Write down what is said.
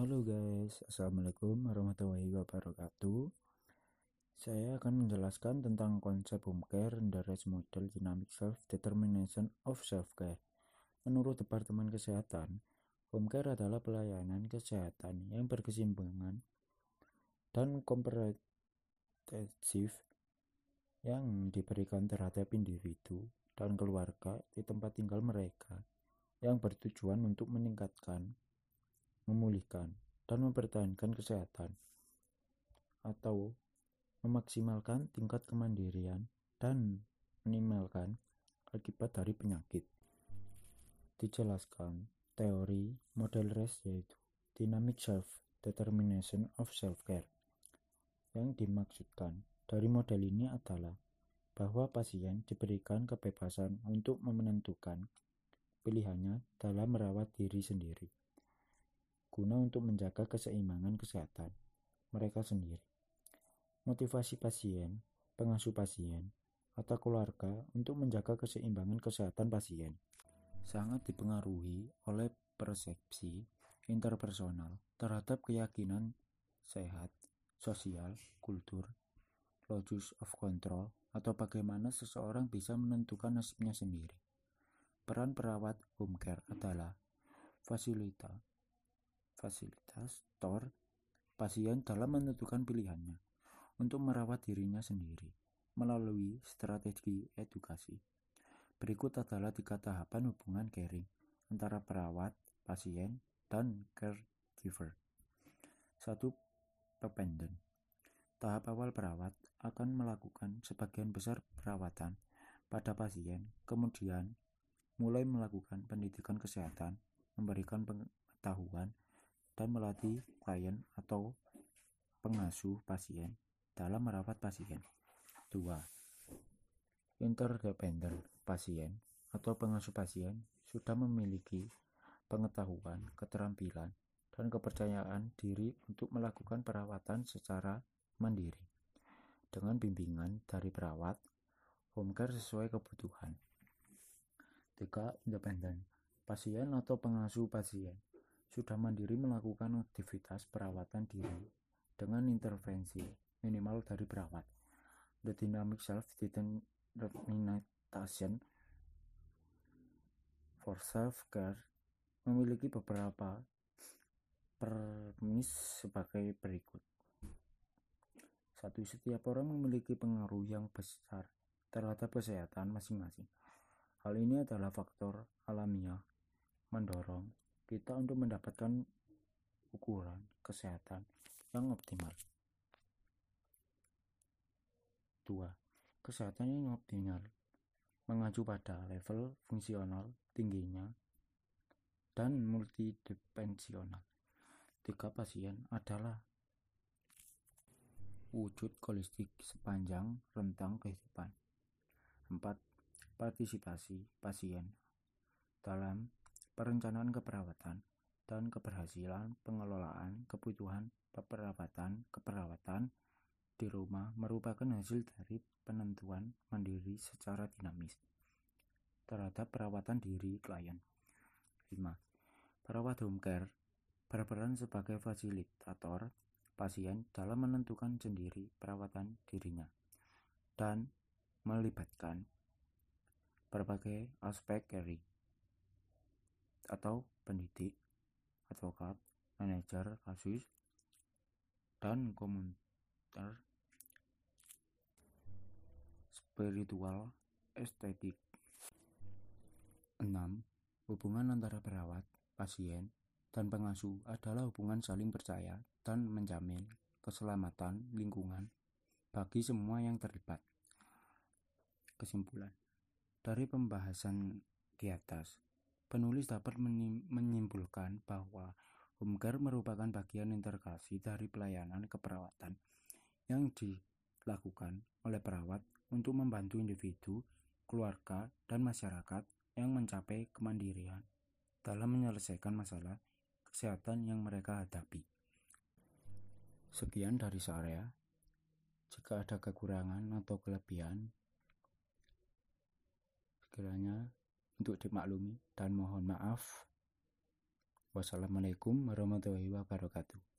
Halo guys, Assalamualaikum warahmatullahi wabarakatuh. Saya akan menjelaskan tentang konsep home care rest model dynamic self-determination of self-care. Menurut Departemen Kesehatan, home care adalah pelayanan kesehatan yang berkesimbangan dan komprehensif yang diberikan terhadap individu dan keluarga di tempat tinggal mereka yang bertujuan untuk meningkatkan memulihkan, dan mempertahankan kesehatan, atau memaksimalkan tingkat kemandirian dan minimalkan akibat dari penyakit. Dijelaskan, teori model REST yaitu Dynamic Self-Determination of Self-Care. Yang dimaksudkan dari model ini adalah bahwa pasien diberikan kebebasan untuk menentukan pilihannya dalam merawat diri sendiri guna untuk menjaga keseimbangan kesehatan mereka sendiri. Motivasi pasien, pengasuh pasien, atau keluarga untuk menjaga keseimbangan kesehatan pasien sangat dipengaruhi oleh persepsi interpersonal terhadap keyakinan sehat, sosial, kultur, locus of control, atau bagaimana seseorang bisa menentukan nasibnya sendiri. Peran perawat home care adalah fasilita fasilitas TOR pasien dalam menentukan pilihannya untuk merawat dirinya sendiri melalui strategi edukasi. Berikut adalah tiga tahapan hubungan caring antara perawat, pasien, dan caregiver. Satu, dependent. Tahap awal perawat akan melakukan sebagian besar perawatan pada pasien, kemudian mulai melakukan pendidikan kesehatan, memberikan pengetahuan, melatih klien atau pengasuh pasien dalam merawat pasien. 2. Interdependent pasien atau pengasuh pasien sudah memiliki pengetahuan, keterampilan, dan kepercayaan diri untuk melakukan perawatan secara mandiri dengan bimbingan dari perawat home care sesuai kebutuhan. 3. Independent pasien atau pengasuh pasien sudah mandiri melakukan aktivitas perawatan diri dengan intervensi minimal dari perawat. The dynamic self-determination for self-care memiliki beberapa permis sebagai berikut. Satu, setiap orang memiliki pengaruh yang besar terhadap kesehatan masing-masing. Hal ini adalah faktor alamiah mendorong kita untuk mendapatkan ukuran kesehatan yang optimal. 2. Kesehatan yang optimal mengacu pada level fungsional tingginya dan multidimensional. Tiga pasien adalah wujud holistik sepanjang rentang kehidupan. 4. Partisipasi pasien dalam perencanaan keperawatan, dan keberhasilan pengelolaan kebutuhan peperawatan keperawatan di rumah merupakan hasil dari penentuan mandiri secara dinamis terhadap perawatan diri klien. 5. Perawat home care berperan sebagai fasilitator pasien dalam menentukan sendiri perawatan dirinya dan melibatkan berbagai aspek caring atau pendidik, advokat, manajer kasus, dan komentar spiritual estetik. 6. Hubungan antara perawat, pasien, dan pengasuh adalah hubungan saling percaya dan menjamin keselamatan lingkungan bagi semua yang terlibat. Kesimpulan dari pembahasan di atas, Penulis dapat menyimpulkan bahwa home care merupakan bagian integrasi dari pelayanan keperawatan yang dilakukan oleh perawat untuk membantu individu, keluarga, dan masyarakat yang mencapai kemandirian dalam menyelesaikan masalah kesehatan yang mereka hadapi. Sekian dari saya. Jika ada kekurangan atau kelebihan, sekiranya untuk dimaklumi dan mohon maaf Wassalamualaikum warahmatullahi wabarakatuh.